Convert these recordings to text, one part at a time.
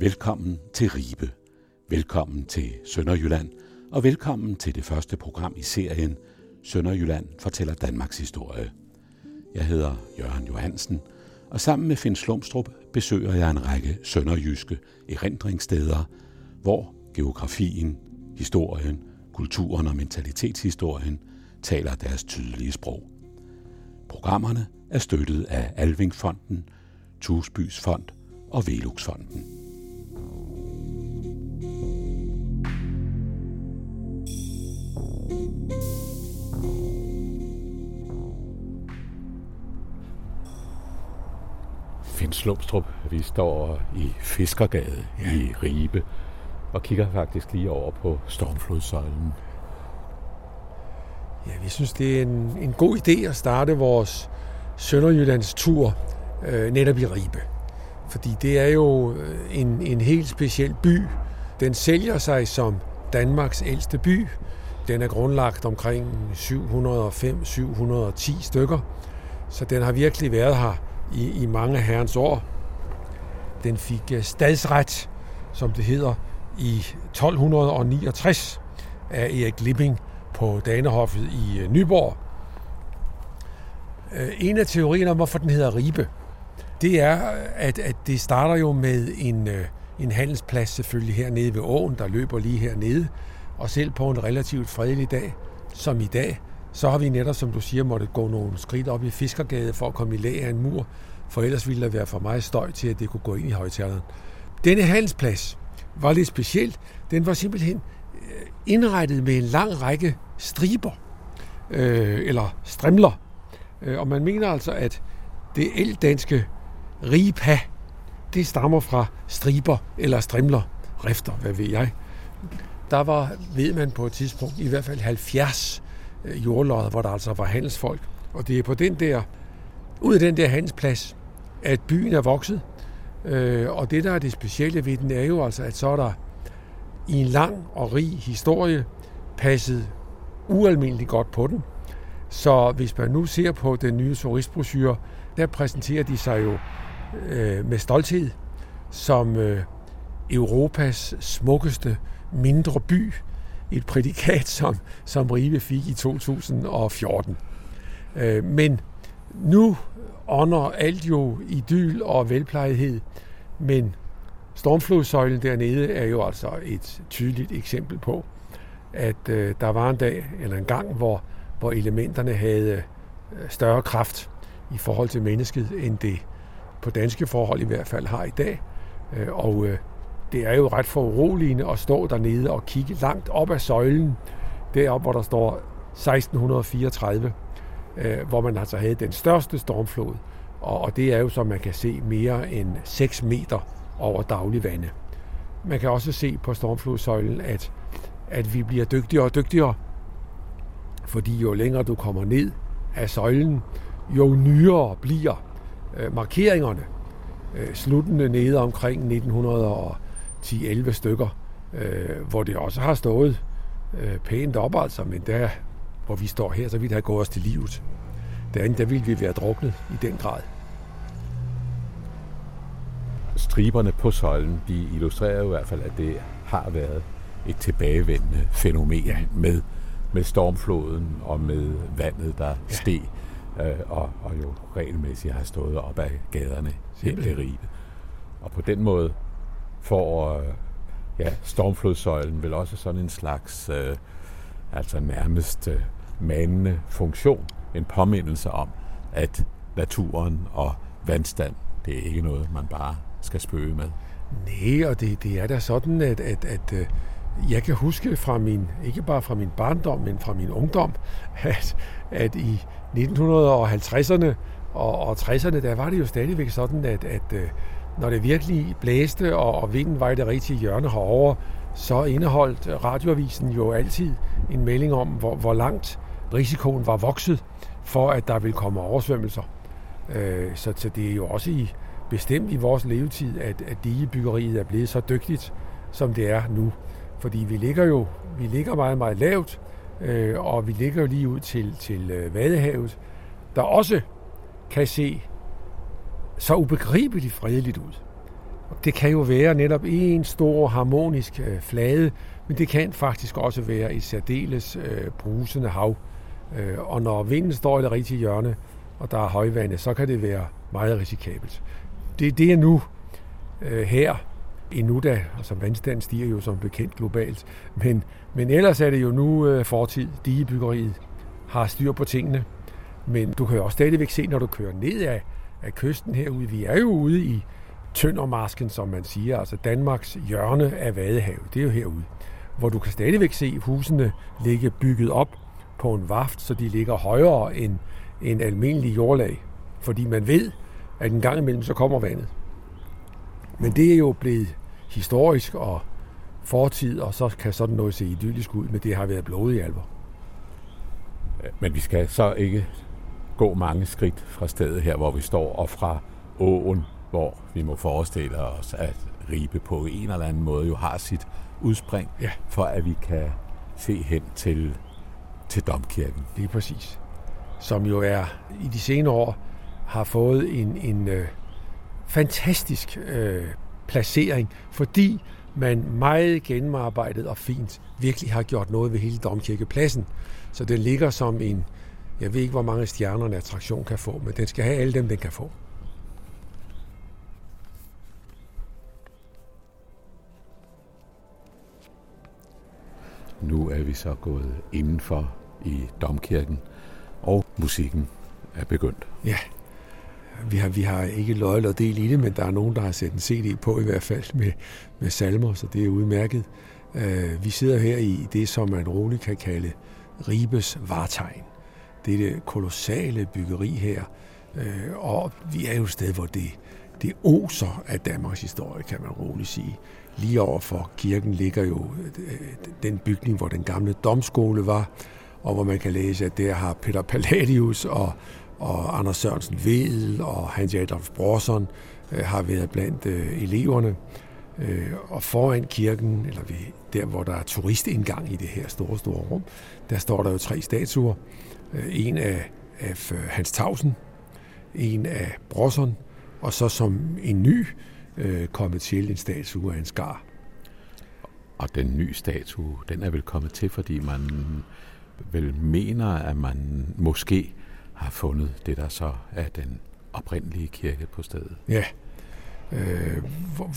Velkommen til Ribe. Velkommen til Sønderjylland, og velkommen til det første program i serien Sønderjylland fortæller Danmarks historie. Jeg hedder Jørgen Johansen, og sammen med Finn Slumstrup besøger jeg en række sønderjyske erindringssteder, hvor geografien, historien, kulturen og mentalitetshistorien taler deres tydelige sprog. Programmerne er støttet af Alvingfonden, Tusbys Fond og Veluxfonden. Finn Slumstrup, vi står i Fiskergade ja. i Ribe og kigger faktisk lige over på Stormflodsøjlen. Ja, vi synes, det er en, en god idé at starte vores Sønderjyllands tur øh, netop i Ribe. Fordi det er jo øh, en, en helt speciel by. Den sælger sig som Danmarks ældste by. Den er grundlagt omkring 705-710 stykker. Så den har virkelig været her i, i mange herrens år. Den fik øh, stadsret, som det hedder, i 1269 af Erik Lipping på Danehoffet i øh, Nyborg. Øh, en af teorierne om, hvorfor den hedder Ribe, det er, at, at det starter jo med en, en handelsplads selvfølgelig hernede ved åen, der løber lige hernede, og selv på en relativt fredelig dag, som i dag, så har vi netop, som du siger, måtte gå nogle skridt op i Fiskergade for at komme i lag af en mur, for ellers ville der være for meget støj til, at det kunne gå ind i højtaleren. Denne handelsplads var lidt specielt. Den var simpelthen øh, indrettet med en lang række striber, øh, eller strimler. Øh, og man mener altså, at det eldanske ripa, det stammer fra striber eller strimler, rifter, hvad ved jeg. Der var, ved man på et tidspunkt, i hvert fald 70 øh, jordlodder, hvor der altså var handelsfolk. Og det er på den der, ud af den der handelsplads, at byen er vokset. Øh, og det, der er det specielle ved den, er jo altså, at så er der i en lang og rig historie passet ualmindeligt godt på den. Så hvis man nu ser på den nye turistbrochure, der præsenterer de sig jo øh, med stolthed som øh, Europas smukkeste mindre by. Et prædikat, som, som Ribe fik i 2014. Øh, men nu ånder alt jo idyl og velplejethed, men stormflodsøjlen dernede er jo altså et tydeligt eksempel på, at øh, der var en dag eller en gang, hvor, hvor elementerne havde øh, større kraft i forhold til mennesket, end det på danske forhold i hvert fald har i dag. Øh, og øh, det er jo ret foruroligende at stå dernede og kigge langt op ad søjlen, deroppe hvor der står 1634, øh, hvor man altså havde den største stormflod. Og, og det er jo, som man kan se, mere end 6 meter over daglig vande. Man kan også se på stormflodsøjlen, at, at vi bliver dygtigere og dygtigere, fordi jo længere du kommer ned af søjlen, jo nyere bliver øh, markeringerne. Øh, sluttende nede omkring 1900 og 1910-11 stykker, øh, hvor det også har stået øh, pænt op, altså, men der, hvor vi står her, så vil det have gået os til livet. Derinde, der ville vi være druknet i den grad. Striberne på søjlen, de illustrerer jo i hvert fald, at det har været et tilbagevendende fænomen ja. med, med stormfloden og med vandet, der ja. steg øh, og, og jo regelmæssigt har stået op ad gaderne her i Ribe. Og på den måde får øh, ja, stormflodsøjlen vel også sådan en slags øh, altså nærmest øh, manende funktion en påmindelse om, at naturen og vandstand, det er ikke noget, man bare skal spøge med. Nej, og det, det er da sådan, at, at, at øh, jeg kan huske fra min, ikke bare fra min barndom, men fra min ungdom, at, at i 1950'erne og, og 60'erne, der var det jo stadigvæk sådan, at, at øh, når det virkelig blæste, og, og vinden var i det rigtige hjørne herover, så indeholdt radioavisen jo altid en melding om, hvor, hvor langt risikoen var vokset for, at der vil komme oversvømmelser. Øh, så, så det er jo også i, bestemt i vores levetid, at, at digebyggeriet er blevet så dygtigt, som det er nu. Fordi vi ligger jo vi ligger meget, meget lavt, øh, og vi ligger jo lige ud til, til øh, Vadehavet, der også kan se så ubegribeligt fredeligt ud. Det kan jo være netop en stor harmonisk øh, flade, men det kan faktisk også være et særdeles øh, brusende hav. Øh, og når vinden står i det rigtige hjørne, og der er højvande, så kan det være meget risikabelt. Det, det er nu øh, her, endnu da, altså vandstanden stiger jo som bekendt globalt, men, men ellers er det jo nu øh, fortid. Digebyggeriet har styr på tingene, men du kan jo også stadigvæk se, når du kører ned af, kysten herude, vi er jo ude i Tøndermarsken, som man siger, altså Danmarks hjørne af Vadehavet, det er jo herude, hvor du kan stadigvæk se husene ligge bygget op på en vaft, så de ligger højere end, en almindelig jordlag, fordi man ved, at en gang imellem så kommer vandet. Men det er jo blevet historisk og fortid, og så kan sådan noget se idyllisk ud, men det har været blodige alver. alvor. Men vi skal så ikke gå mange skridt fra stedet her, hvor vi står, og fra åen, hvor vi må forestille os, at Ribe på en eller anden måde jo har sit udspring, ja. for at vi kan se hen til, til Domkirken. Lige præcis. Som jo er i de senere år har fået en, en øh, fantastisk øh, placering, fordi man meget gennemarbejdet og fint virkelig har gjort noget ved hele Domkirkepladsen. Så den ligger som en, jeg ved ikke, hvor mange stjerner en attraktion kan få, men den skal have alle dem, den kan få. Nu er vi så gået indenfor i Domkirken, og musikken er begyndt. Ja, vi har, vi har ikke løjet og del i det, men der er nogen, der har sat en CD på i hvert fald med, med salmer, så det er udmærket. Uh, vi sidder her i det, som man roligt kan kalde Ribes Vartegn dette kolossale byggeri her, uh, og vi er jo et sted, hvor det, det oser af Danmarks historie, kan man roligt sige. Lige over for kirken ligger jo øh, den bygning, hvor den gamle domskole var, og hvor man kan læse, at der har Peter Palladius og, og Anders Sørensen Vedel og Hans Adolf Brorson øh, har været blandt øh, eleverne. Øh, og foran kirken, eller ved, der hvor der er turistindgang i det her store, store rum, der står der jo tre statuer. Øh, en af, af Hans Tausen, en af Brorson, og så som en ny øh, kommet til en statue af en skar. Og den nye statue, den er vel kommet til, fordi man vel mener, at man måske har fundet det, der så er den oprindelige kirke på stedet. Ja, øh,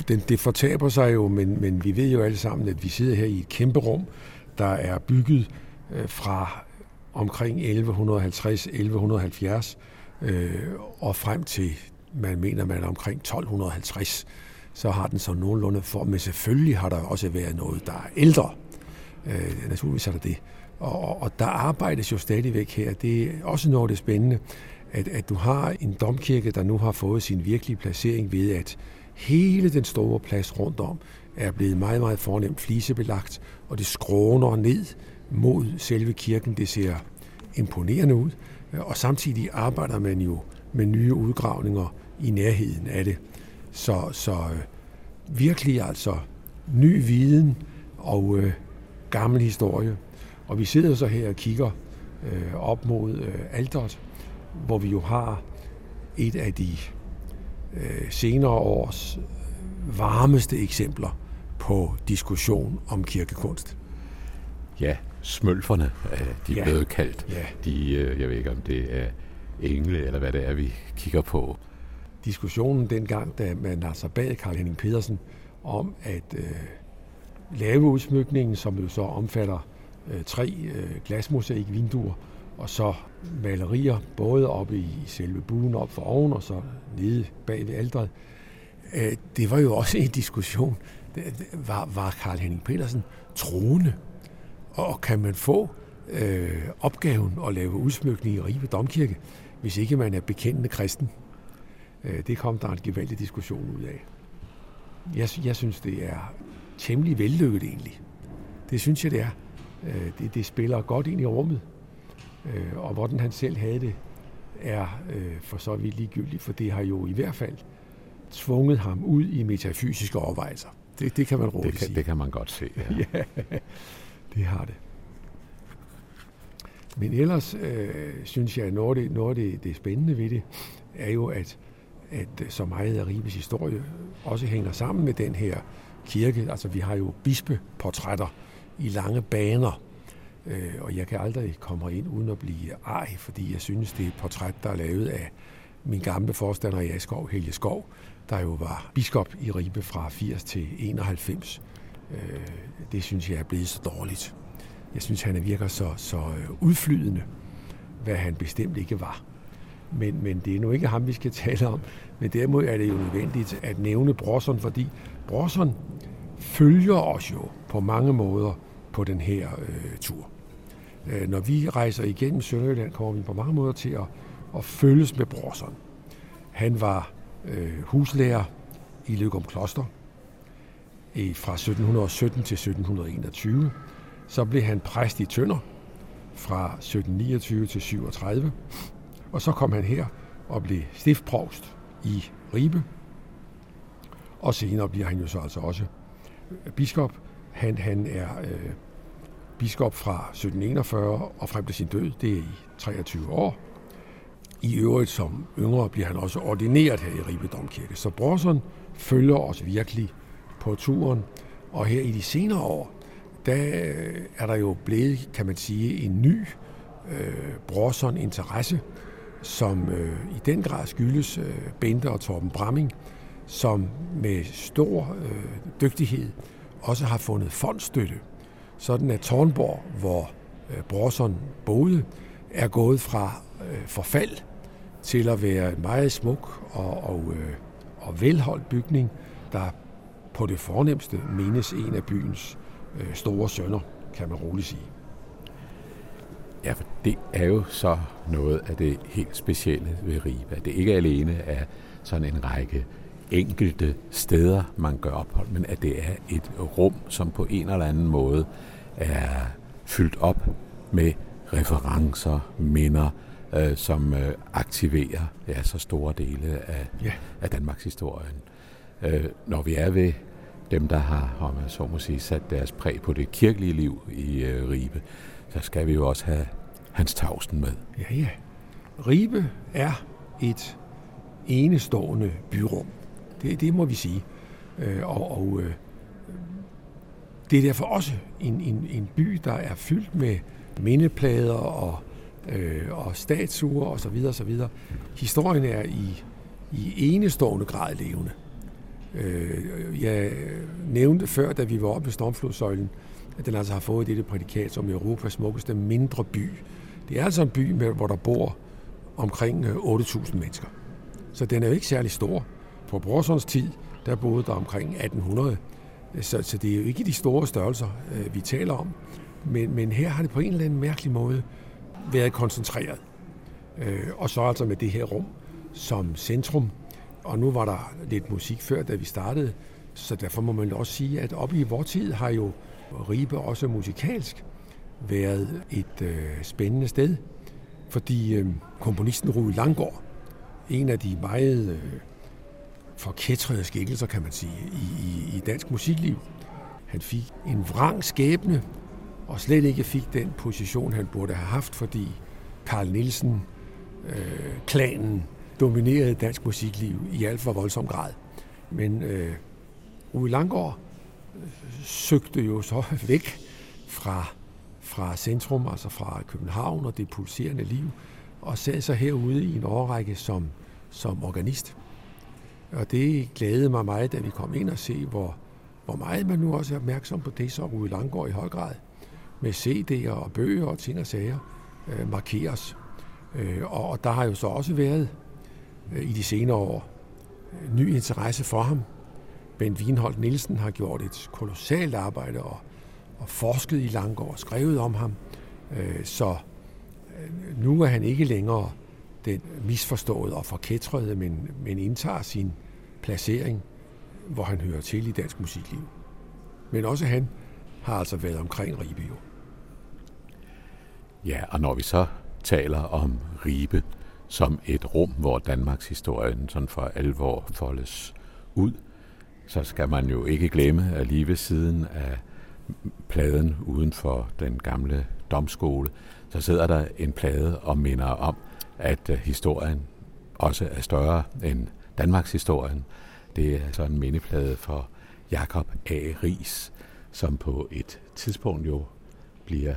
den, det fortaber sig jo, men, men vi ved jo alle sammen, at vi sidder her i et kæmpe rum, der er bygget øh, fra omkring 1150-1170 øh, og frem til man mener, man er omkring 1250, så har den så nogenlunde form. Men selvfølgelig har der også været noget, der er ældre. Øh, naturligvis er der det. Og, og der arbejdes jo stadigvæk her. Det er også noget det spændende, at, at du har en domkirke, der nu har fået sin virkelige placering ved, at hele den store plads rundt om er blevet meget, meget fornemt flisebelagt, og det skråner ned mod selve kirken. Det ser imponerende ud, øh, og samtidig arbejder man jo med nye udgravninger i nærheden af det. Så, så øh, virkelig altså ny viden og øh, gammel historie. Og vi sidder så her og kigger øh, op mod øh, Aldert, hvor vi jo har et af de øh, senere års varmeste eksempler på diskussion om kirkekunst. Ja, smølferne er de ja. blevet kaldt. Ja. De, øh, jeg ved ikke om det er engle eller hvad det er, vi kigger på diskussionen dengang, da man altså bad Karl Henning Pedersen om at øh, lave udsmykningen, som jo så omfatter øh, tre øh, glasmosaik-vinduer, og så malerier, både oppe i selve buen op for oven, og så nede bag ved aldret. Øh, det var jo også en diskussion. Var, var Karl Henning Pedersen troende? Og kan man få øh, opgaven at lave udsmykning i Ribe Domkirke, hvis ikke man er bekendende kristen? Øh, det kom der en gevaldig diskussion ud af. Jeg, jeg synes, det er temmelig vellykket egentlig. Det synes jeg, det er. Øh, det, det spiller godt ind i rummet. Øh, og hvordan han selv havde det, er for så vidt ligegyldigt, for det har jo i hvert fald tvunget ham ud i metafysiske overvejelser. Det, det kan man roligt det kan, sige. Det kan man godt se, ja. ja det har det. Men ellers øh, synes jeg, at noget af det, noget af det, det spændende ved det, er jo, at at så meget af Ribes historie også hænger sammen med den her kirke. Altså vi har jo bispeportrætter i lange baner, øh, og jeg kan aldrig komme ind uden at blive ej, fordi jeg synes, det er et portræt, der er lavet af min gamle forstander i Askov, Helge Skov, der jo var biskop i Ribe fra 80 til 91. Øh, det synes jeg er blevet så dårligt. Jeg synes, han virker så, så øh, udflydende, hvad han bestemt ikke var. Men, men det er nu ikke ham, vi skal tale om. Men derimod er det jo nødvendigt at nævne Brosson, fordi Brosson følger os jo på mange måder på den her øh, tur. Øh, når vi rejser igennem Sønderjylland, kommer vi på mange måder til at, at følges med Brosson. Han var øh, huslærer i Løgum Kloster fra 1717 til 1721. Så blev han præst i Tønder fra 1729 til 37. Og så kom han her og blev stiftprovst i Ribe. Og senere bliver han jo så altså også øh, biskop. Han, han er øh, biskop fra 1741 og frem til sin død. Det er i 23 år. I øvrigt som yngre bliver han også ordineret her i Ribe Domkirke. Så Brorson følger os virkelig på turen. Og her i de senere år, der øh, er der jo blevet, kan man sige, en ny øh, Brorson interesse, som øh, i den grad skyldes øh, Bente og Torben Bramming, som med stor øh, dygtighed også har fundet fondstøtte. Sådan at Tornborg, hvor øh, Brorson boede, er gået fra øh, forfald til at være en meget smuk og, og, øh, og velholdt bygning, der på det fornemmeste menes en af byens øh, store sønner, kan man roligt sige. Ja, for det er jo så noget af det helt specielle ved Ribe. Det ikke alene er sådan en række enkelte steder, man gør ophold, men at det er et rum, som på en eller anden måde er fyldt op med referencer, minder, øh, som øh, aktiverer ja, så store dele af, ja. af Danmarks historien. Øh, når vi er ved dem, der har, om jeg så må sige, sat deres præg på det kirkelige liv i øh, Ribe, så skal vi jo også have Hans Tausten med. Ja, ja. Ribe er et enestående byrum. Det, det må vi sige. Øh, og og øh, det er derfor også en, en, en by, der er fyldt med mindeplader og, øh, og statuer osv. osv. Historien er i, i enestående grad levende. Øh, jeg nævnte før, da vi var oppe ved Stormflodsøjlen, at den altså har fået dette prædikat som Europas smukkeste mindre by. Det er altså en by, med, hvor der bor omkring øh, 8.000 mennesker. Så den er jo ikke særlig stor. På Brorsons tid, der boede der omkring 1800. Så, så det er jo ikke de store størrelser, øh, vi taler om. Men, men her har det på en eller anden mærkelig måde været koncentreret. Øh, og så altså med det her rum som centrum. Og nu var der lidt musik før, da vi startede, så derfor må man også sige, at op i vores tid har jo Ribe også musikalsk været et øh, spændende sted, fordi øh, komponisten Rue Langgaard, en af de meget øh, forkætrede skikkelser, kan man sige, i, i, i dansk musikliv, han fik en vrang skæbne, og slet ikke fik den position, han burde have haft, fordi Karl Nielsen, øh, klanen, dominerede dansk musikliv i alt for voldsom grad. Men øh, Uwe Langgaard øh, søgte jo så væk fra, fra centrum, altså fra København og det pulserende liv, og sad sig herude i en årrække som, som organist. Og det glædede mig meget, da vi kom ind og se, hvor, hvor meget man nu også er opmærksom på det, så Rue Langgaard i høj grad med CD'er og bøger og ting og sager øh, markeres. Øh, og, og der har jo så også været i de senere år ny interesse for ham. Bent Wienholdt Nielsen har gjort et kolossalt arbejde og, og forsket i Langgaard og skrevet om ham. Øh, så øh, nu er han ikke længere den misforståede og forkætrede, men, men indtager sin placering, hvor han hører til i dansk musikliv. Men også han har altså været omkring Ribe jo. Ja, og når vi så taler om Ribe som et rum, hvor Danmarks historien sådan for alvor foldes ud, så skal man jo ikke glemme, at lige ved siden af pladen uden for den gamle domskole, så sidder der en plade og minder om, at øh, historien også er større end Danmarks historien. Det er så en mindeplade for Jakob A. Ries, som på et tidspunkt jo bliver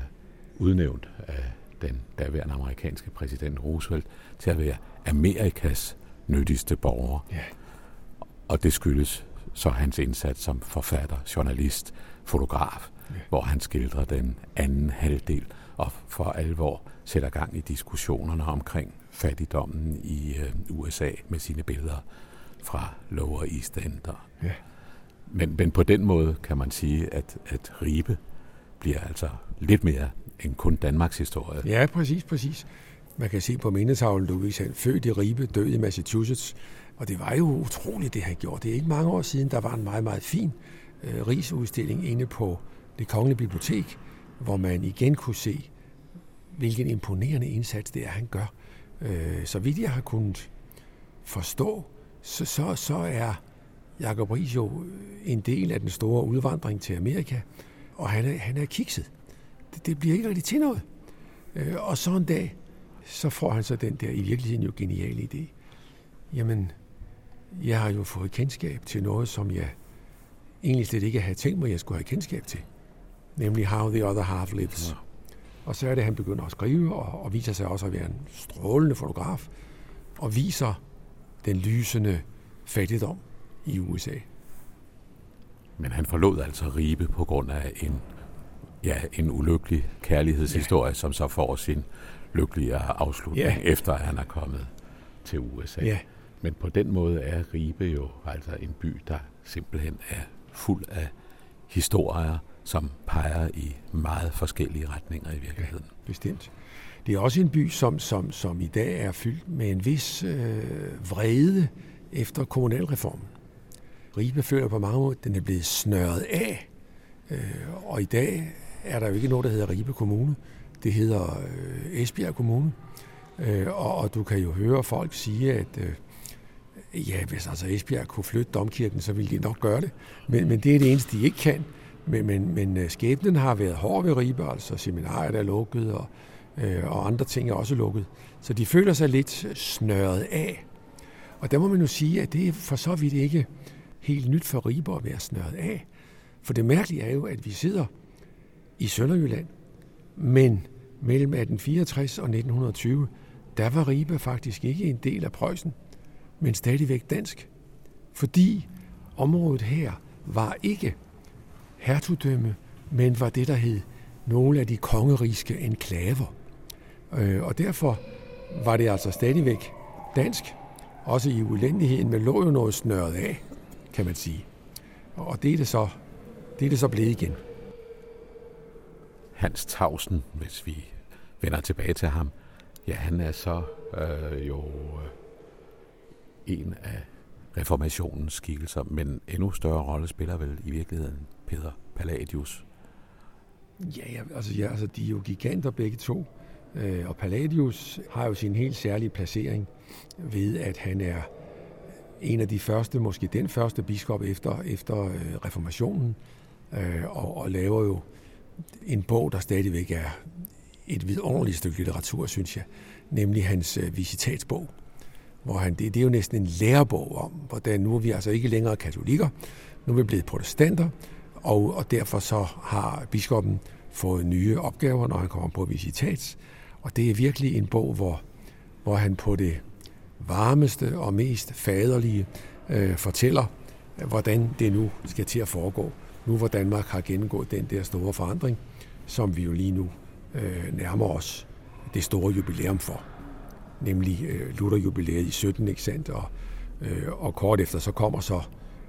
udnævnt af den daværende amerikanske præsident Roosevelt til at være Amerikas nyttigste borger. Ja. Og det skyldes så hans indsats som forfatter, journalist, fotograf, ja. hvor han skildrer den anden halvdel og for alvor sætter gang i diskussionerne omkring fattigdommen i øh, USA med sine billeder fra Lower East End. Ja. Men, men på den måde kan man sige, at, at Ribe bliver altså lidt mere end kun Danmarks historie. Ja, præcis, præcis. Man kan se på mindetavlen, du viser født i Ribe, død i Massachusetts. Og det var jo utroligt, det han gjorde. Det er ikke mange år siden, der var en meget, meget fin øh, rigsudstilling inde på det kongelige bibliotek, hvor man igen kunne se, hvilken imponerende indsats det er, han gør. Øh, så vidt jeg har kunnet forstå, så, så, så er Jacob Ries jo en del af den store udvandring til Amerika, og han er, han er kikset. Det, det bliver ikke rigtig til noget. Øh, og så en dag, så får han så den der i virkeligheden jo geniale idé. Jamen, jeg har jo fået kendskab til noget, som jeg egentlig slet ikke havde tænkt mig, jeg skulle have kendskab til. Nemlig How the Other Half Lives. Ja. Og så er det, at han begynder at skrive, og, og viser sig også at være en strålende fotograf, og viser den lysende fattigdom i USA. Men han forlod altså Ribe på grund af en, ja, en ulykkelig kærlighedshistorie, ja. som så får sin lykkelige afslutning, ja. efter at han er kommet til USA. Ja. Men på den måde er Ribe jo altså en by, der simpelthen er fuld af historier, som peger i meget forskellige retninger i virkeligheden. Ja, bestemt. Det er også en by, som, som, som i dag er fyldt med en vis øh, vrede efter kommunalreformen. Ribe føler på mange måder, at den er blevet snørret af. Øh, og i dag er der jo ikke noget, der hedder Ribe Kommune. Det hedder øh, Esbjerg Kommune. Øh, og, og du kan jo høre folk sige, at øh, ja, hvis altså Esbjerg kunne flytte domkirken, så ville de nok gøre det. Men, men det er det eneste, de ikke kan. Men, men, men øh, skæbnen har været hård ved Ribe, altså seminariet er lukket, og, øh, og andre ting er også lukket. Så de føler sig lidt snørret af. Og der må man jo sige, at det er for så vidt ikke helt nyt for Ribe at være snørret af. For det mærkelige er jo, at vi sidder i Sønderjylland, men mellem 1864 og 1920, der var Ribe faktisk ikke en del af Preussen, men stadigvæk dansk. Fordi området her var ikke hertugdømme, men var det, der hed nogle af de kongeriske enklaver. Øh, og derfor var det altså stadigvæk dansk, også i ulændigheden, men lå jo noget snørret af, kan man sige. Og det er det så, det er det så blevet igen. Hans Tausen, hvis vi vender tilbage til ham, ja, han er så øh, jo øh, en af reformationens skikkelser, men endnu større rolle spiller vel i virkeligheden Peter Palladius. Ja, ja, altså, ja, altså de er jo giganter begge to, øh, og Palladius har jo sin helt særlige placering ved, at han er en af de første, måske den første biskop efter, efter øh, reformationen, øh, og, og laver jo en bog, der stadigvæk er et vidunderligt stykke litteratur, synes jeg, nemlig hans øh, visitatsbog, hvor han, det, det er jo næsten en lærebog om, hvordan nu er vi altså ikke længere katolikker, nu er vi blevet protestanter, og, og derfor så har biskoppen fået nye opgaver, når han kommer på visitats, og det er virkelig en bog, hvor, hvor han på det varmeste og mest faderlige øh, fortæller, hvordan det nu skal til at foregå. Nu hvor Danmark har gennemgået den der store forandring, som vi jo lige nu øh, nærmer os det store jubilæum for. Nemlig øh, Lutherjubilæet i 17, ikke sandt? Og, øh, og kort efter så kommer så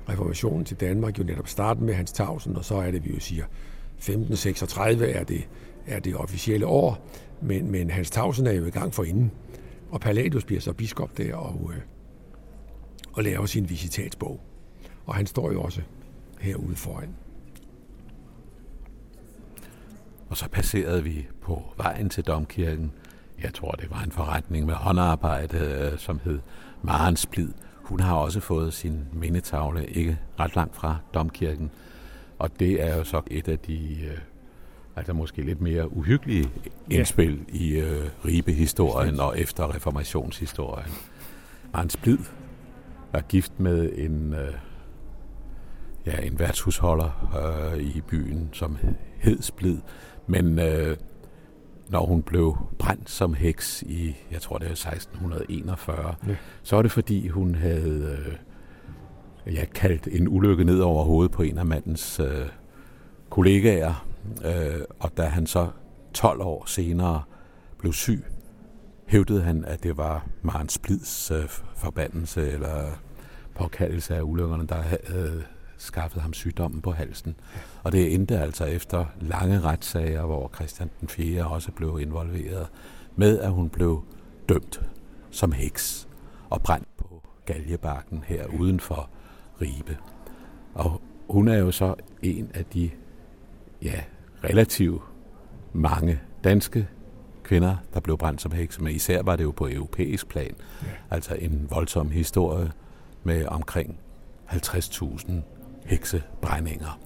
reformationen til Danmark jo netop starten med Hans Tausen, og så er det, vi jo siger, 1536 er det, er det officielle år, men, men Hans Tausen er jo i gang for inden. Og Palladius bliver så biskop der og, øh, og laver sin visitatsbog. Og han står jo også herude foran. Og så passerede vi på vejen til domkirken. Jeg tror, det var en forretning med håndarbejde, øh, som hed Marens Blid. Hun har også fået sin mindetavle ikke ret langt fra domkirken. Og det er jo så et af de øh, altså måske lidt mere uhyggelige indspil ja. i øh, Ribe-historien og efter reformationshistorien. Arns Blid var gift med en, øh, ja, en værtshusholder øh, i byen, som hed Splid. Men øh, når hun blev brændt som heks i, jeg tror det er 1641, ja. så var det fordi hun havde øh, ja, kaldt en ulykke ned over hovedet på en af mandens øh, kollegaer. Øh, og da han så 12 år senere blev syg, hævdede han, at det var Maren Splids øh, forbandelse eller påkaldelse af ulykkerne, der havde skaffet ham sygdommen på halsen. Og det endte altså efter lange retssager, hvor Christian den 4. også blev involveret, med at hun blev dømt som heks og brændt på galjebakken her uden for Ribe. Og hun er jo så en af de ja, relativt mange danske kvinder, der blev brændt som hekse, men især var det jo på europæisk plan. Ja. Altså en voldsom historie med omkring 50.000 heksebrændinger.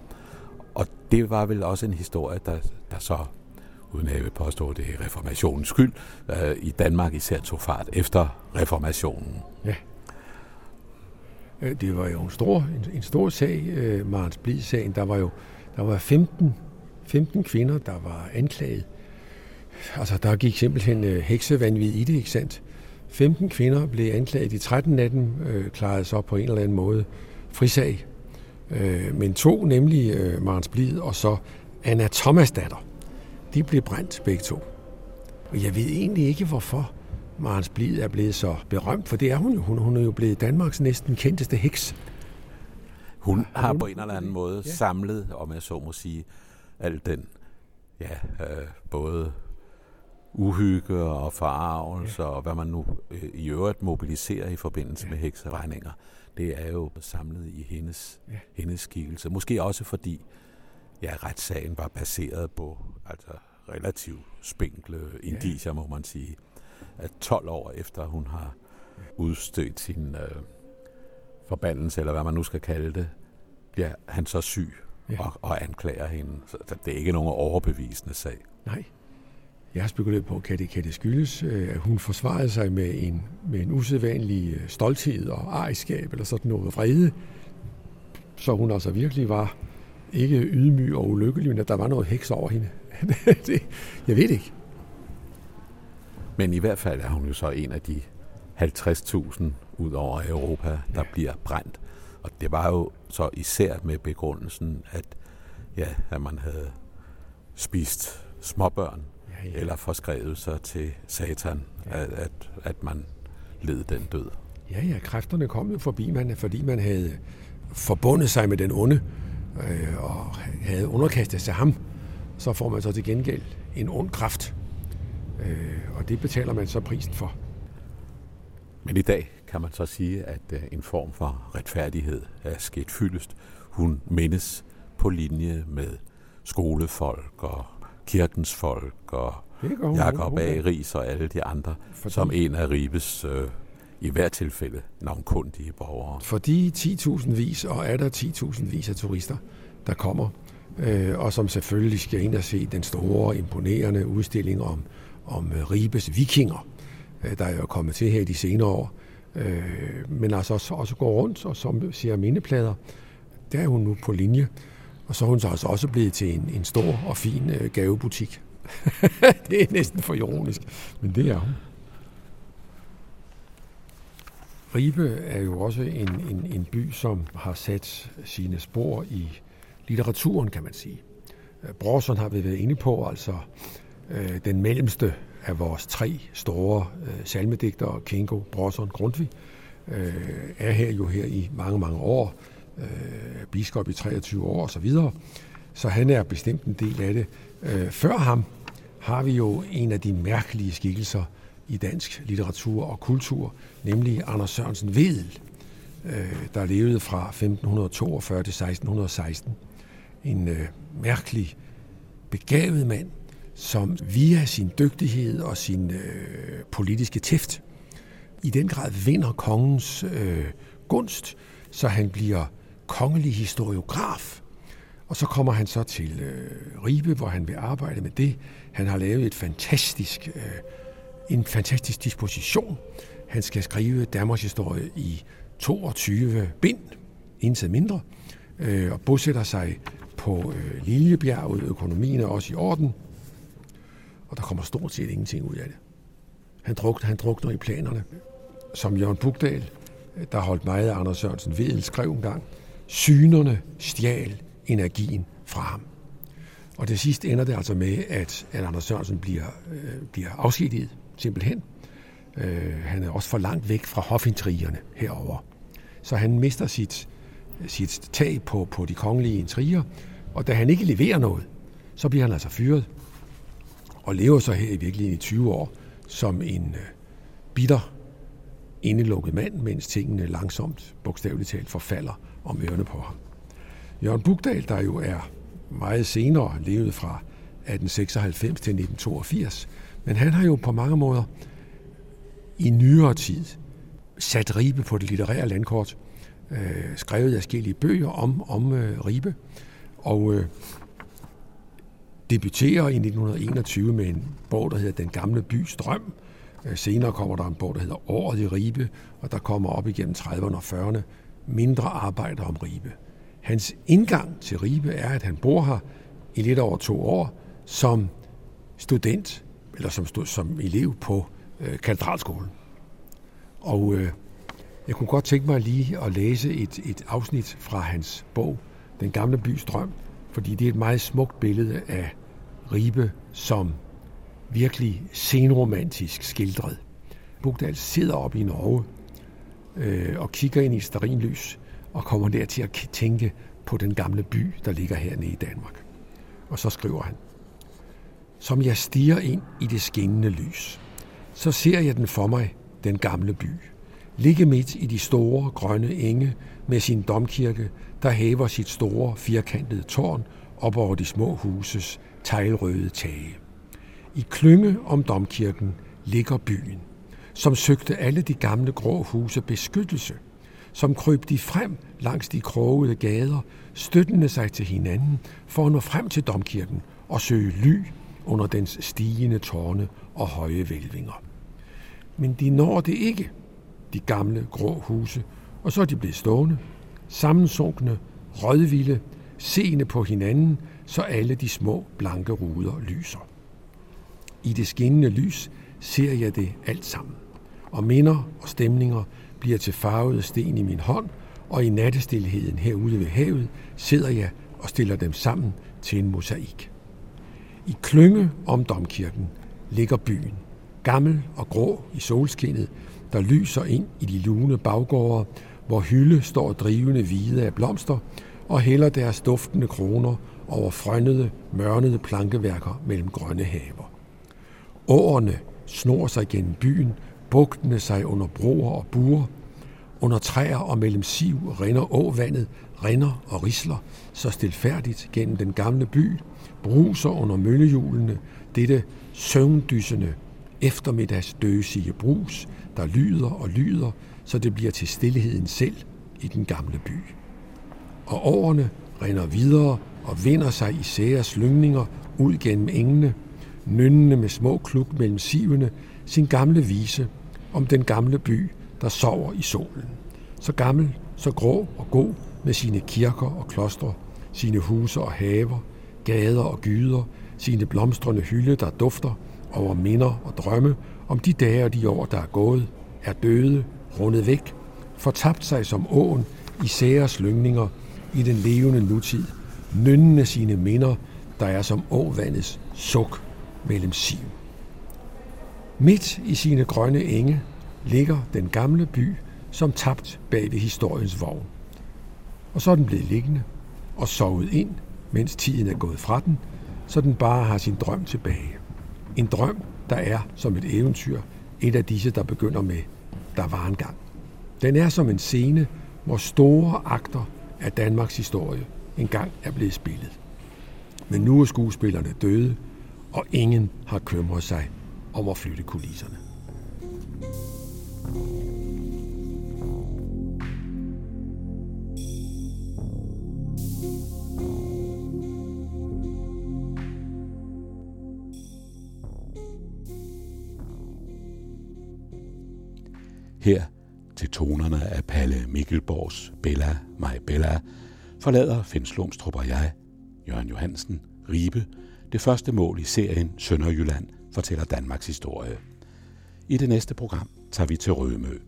Og det var vel også en historie, der, der så, uden at jeg vil påstå, det er reformationens skyld, øh, i Danmark især tog fart efter reformationen. Ja. Øh, det var jo en stor, en, en stor sag, øh, Marens Blid-sagen. Der var jo der var 15, 15 kvinder, der var anklaget. Altså, der gik simpelthen øh, heksevandvid i det, ikke sandt? 15 kvinder blev anklaget. De 13 af dem øh, klarede sig op på en eller anden måde frisag. Øh, men to, nemlig øh, Marens Blid og så Anna Thomas datter, de blev brændt begge to. Og jeg ved egentlig ikke, hvorfor Marens Blid er blevet så berømt, for det er hun jo. Hun, hun er jo blevet Danmarks næsten kendteste heks. Hun har på en eller anden måde ja. samlet, om jeg så må sige, al den, ja, øh, både uhygge og forarvelse ja. og hvad man nu øh, i øvrigt mobiliserer i forbindelse ja. med hekseregninger det er jo samlet i hendes, ja. hendes skikkelse. Måske også fordi ja, retssagen var baseret på altså, relativt spinkle indicier, ja. må man sige. At 12 år efter hun har udstødt sin øh, forbandelse, eller hvad man nu skal kalde det, bliver han så syg ja. og, og anklager hende. Så det er ikke nogen overbevisende sag. Nej. Jeg har spekuleret på, kan det, kan det skyldes, øh, at hun forsvarede sig med en, med en usædvanlig øh, stolthed og ejerskab, eller sådan noget vrede, så hun altså virkelig var ikke ydmyg og ulykkelig, men at der var noget heks over hende. det, jeg ved ikke. Men i hvert fald er hun jo så en af de 50.000 ud over Europa, der ja. bliver brændt. Og det var jo så især med begrundelsen, at, ja, at man havde spist småbørn ja. eller forskrevet sig til satan, ja. at, at, at man led den død. Ja, ja, kræfterne kom jo forbi, man, fordi man havde forbundet sig med den onde, øh, og havde underkastet sig ham, så får man så til gengæld en ond kraft. Øh, og det betaler man så prisen for. Men i dag kan man så sige, at øh, en form for retfærdighed er sket fyldest. Hun mindes på linje med skolefolk og kirkens folk og Jakob A. Ries og alle de andre, Fordi... som en af Ribes øh, i hvert tilfælde navnkundige borgere. For de 10.000 vis, og er der 10.000 vis af turister, der kommer, øh, og som selvfølgelig skal ind og se den store, imponerende udstilling om, om øh, Ribes vikinger, øh, der er jo kommet til her de senere år, øh, men altså også, også går rundt, og som siger mindeplader, der er hun nu på linje. Og så er hun så altså også blevet til en, en stor og fin øh, gavebutik. det er næsten for ironisk, men det er hun. Ribe er jo også en, en, en by, som har sat sine spor i litteraturen, kan man sige. Brorson har vi været inde på, altså øh, den mellemste af vores tre store øh, salmedigtere, Kingo, Brorson, Grundtvig, øh, er her jo her i mange, mange år øh, biskop i 23 år osv. Så, så han er bestemt en del af det. Øh, før ham har vi jo en af de mærkelige skikkelser i dansk litteratur og kultur, nemlig Anders Sørensen Vedel, øh, der levede fra 1542 til 1616. En øh, mærkelig, begavet mand, som via sin dygtighed og sin øh, politiske tæft i den grad vinder kongens øh, gunst, så han bliver kongelig historiograf. Og så kommer han så til øh, Ribe, hvor han vil arbejde med det. Han har lavet et fantastisk, øh, en fantastisk disposition. Han skal skrive Danmarks historie i 22 bind, intet mindre, øh, og bosætter sig på øh, Liljebjerget. Økonomien er også i orden, og der kommer stort set ingenting ud af det. Han drukner, han drukner i planerne. Som Jørgen Bugdal, øh, der holdt meget af Anders Sørensen ved, skrev en gang, synerne stjal energien fra ham. Og det sidste ender det altså med, at, at Anders Sørensen bliver, øh, bliver afskediget, simpelthen. Øh, han er også for langt væk fra hofintrigerne herover. Så han mister sit, sit tag på, på de kongelige intriger, og da han ikke leverer noget, så bliver han altså fyret og lever så her i virkeligheden i 20 år som en øh, bitter, indelukket mand, mens tingene langsomt, bogstaveligt talt, forfalder om ørerne på ham. Jørgen Bugdal, der jo er meget senere levet fra 1896 til 1982, men han har jo på mange måder i nyere tid sat Ribe på det litterære landkort, øh, skrevet forskellige bøger om, om øh, Ribe, og øh, debuterer i 1921 med en bog, der hedder Den gamle bys drøm. Øh, senere kommer der en bog, der hedder Året i Ribe, og der kommer op igennem 30'erne og 40'erne mindre arbejder om Ribe. Hans indgang til Ribe er, at han bor her i lidt over to år som student, eller som, som elev på øh, katedralskolen. Og øh, jeg kunne godt tænke mig lige at læse et, et afsnit fra hans bog, Den gamle bys drøm, fordi det er et meget smukt billede af Ribe som virkelig senromantisk skildret. Bugdal sidder op i Norge øh, og kigger ind i starinlys og kommer der til at tænke på den gamle by, der ligger hernede i Danmark. Og så skriver han, Som jeg stiger ind i det skinnende lys, så ser jeg den for mig, den gamle by. Ligge midt i de store grønne enge med sin domkirke, der hæver sit store firkantede tårn op over de små huses teglrøde tage. I klynge om domkirken ligger byen, som søgte alle de gamle grå huse beskyttelse, som kryb de frem langs de krogede gader, støttende sig til hinanden for at nå frem til domkirken og søge ly under dens stigende tårne og høje vælvinger. Men de når det ikke, de gamle grå huse, og så er de blevet stående, sammensunkne, rødvilde, seende på hinanden, så alle de små blanke ruder lyser. I det skinnende lys ser jeg det alt sammen, og minder og stemninger bliver til farvede sten i min hånd, og i nattestilheden herude ved havet sidder jeg og stiller dem sammen til en mosaik. I klynge om domkirken ligger byen, gammel og grå i solskinnet, der lyser ind i de lune baggårde, hvor hylde står drivende hvide af blomster og hælder deres duftende kroner over frønnede, mørnede plankeværker mellem grønne haver. Årene snor sig gennem byen, bugtende sig under broer og buer. Under træer og mellem siv rinder åvandet, rinder og risler, så stilfærdigt gennem den gamle by, bruser under møllehjulene, dette søvndyssende eftermiddagsdøsige brus, der lyder og lyder, så det bliver til stillheden selv i den gamle by. Og årene rinder videre og vinder sig i sære slyngninger ud gennem engene, nynnende med små kluk mellem sivene, sin gamle vise om den gamle by, der sover i solen. Så gammel, så grå og god med sine kirker og klostre, sine huse og haver, gader og gyder, sine blomstrende hylde, der dufter over minder og drømme om de dage og de år, der er gået, er døde, rundet væk, fortabt sig som åen i særes lyngninger i den levende nutid, nynnende sine minder, der er som åvandets suk mellem siv. Midt i sine grønne enge ligger den gamle by som tabt bag ved historiens vogn. Og så er den blevet liggende og sovet ind, mens tiden er gået fra den, så den bare har sin drøm tilbage. En drøm, der er som et eventyr, et af disse, der begynder med, der var en gang. Den er som en scene, hvor store akter af Danmarks historie engang er blevet spillet. Men nu er skuespillerne døde, og ingen har kømret sig om at flytte kulisserne. Her til tonerne af Palle Mikkelborgs Bella, mig Bella, forlader Finn Slumstrup og jeg, Jørgen Johansen, Ribe, det første mål i serien Sønderjylland fortæller Danmarks historie. I det næste program tager vi til Rømø.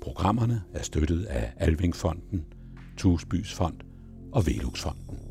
Programmerne er støttet af Alvingfonden, Tusbys Fond og Veluxfonden.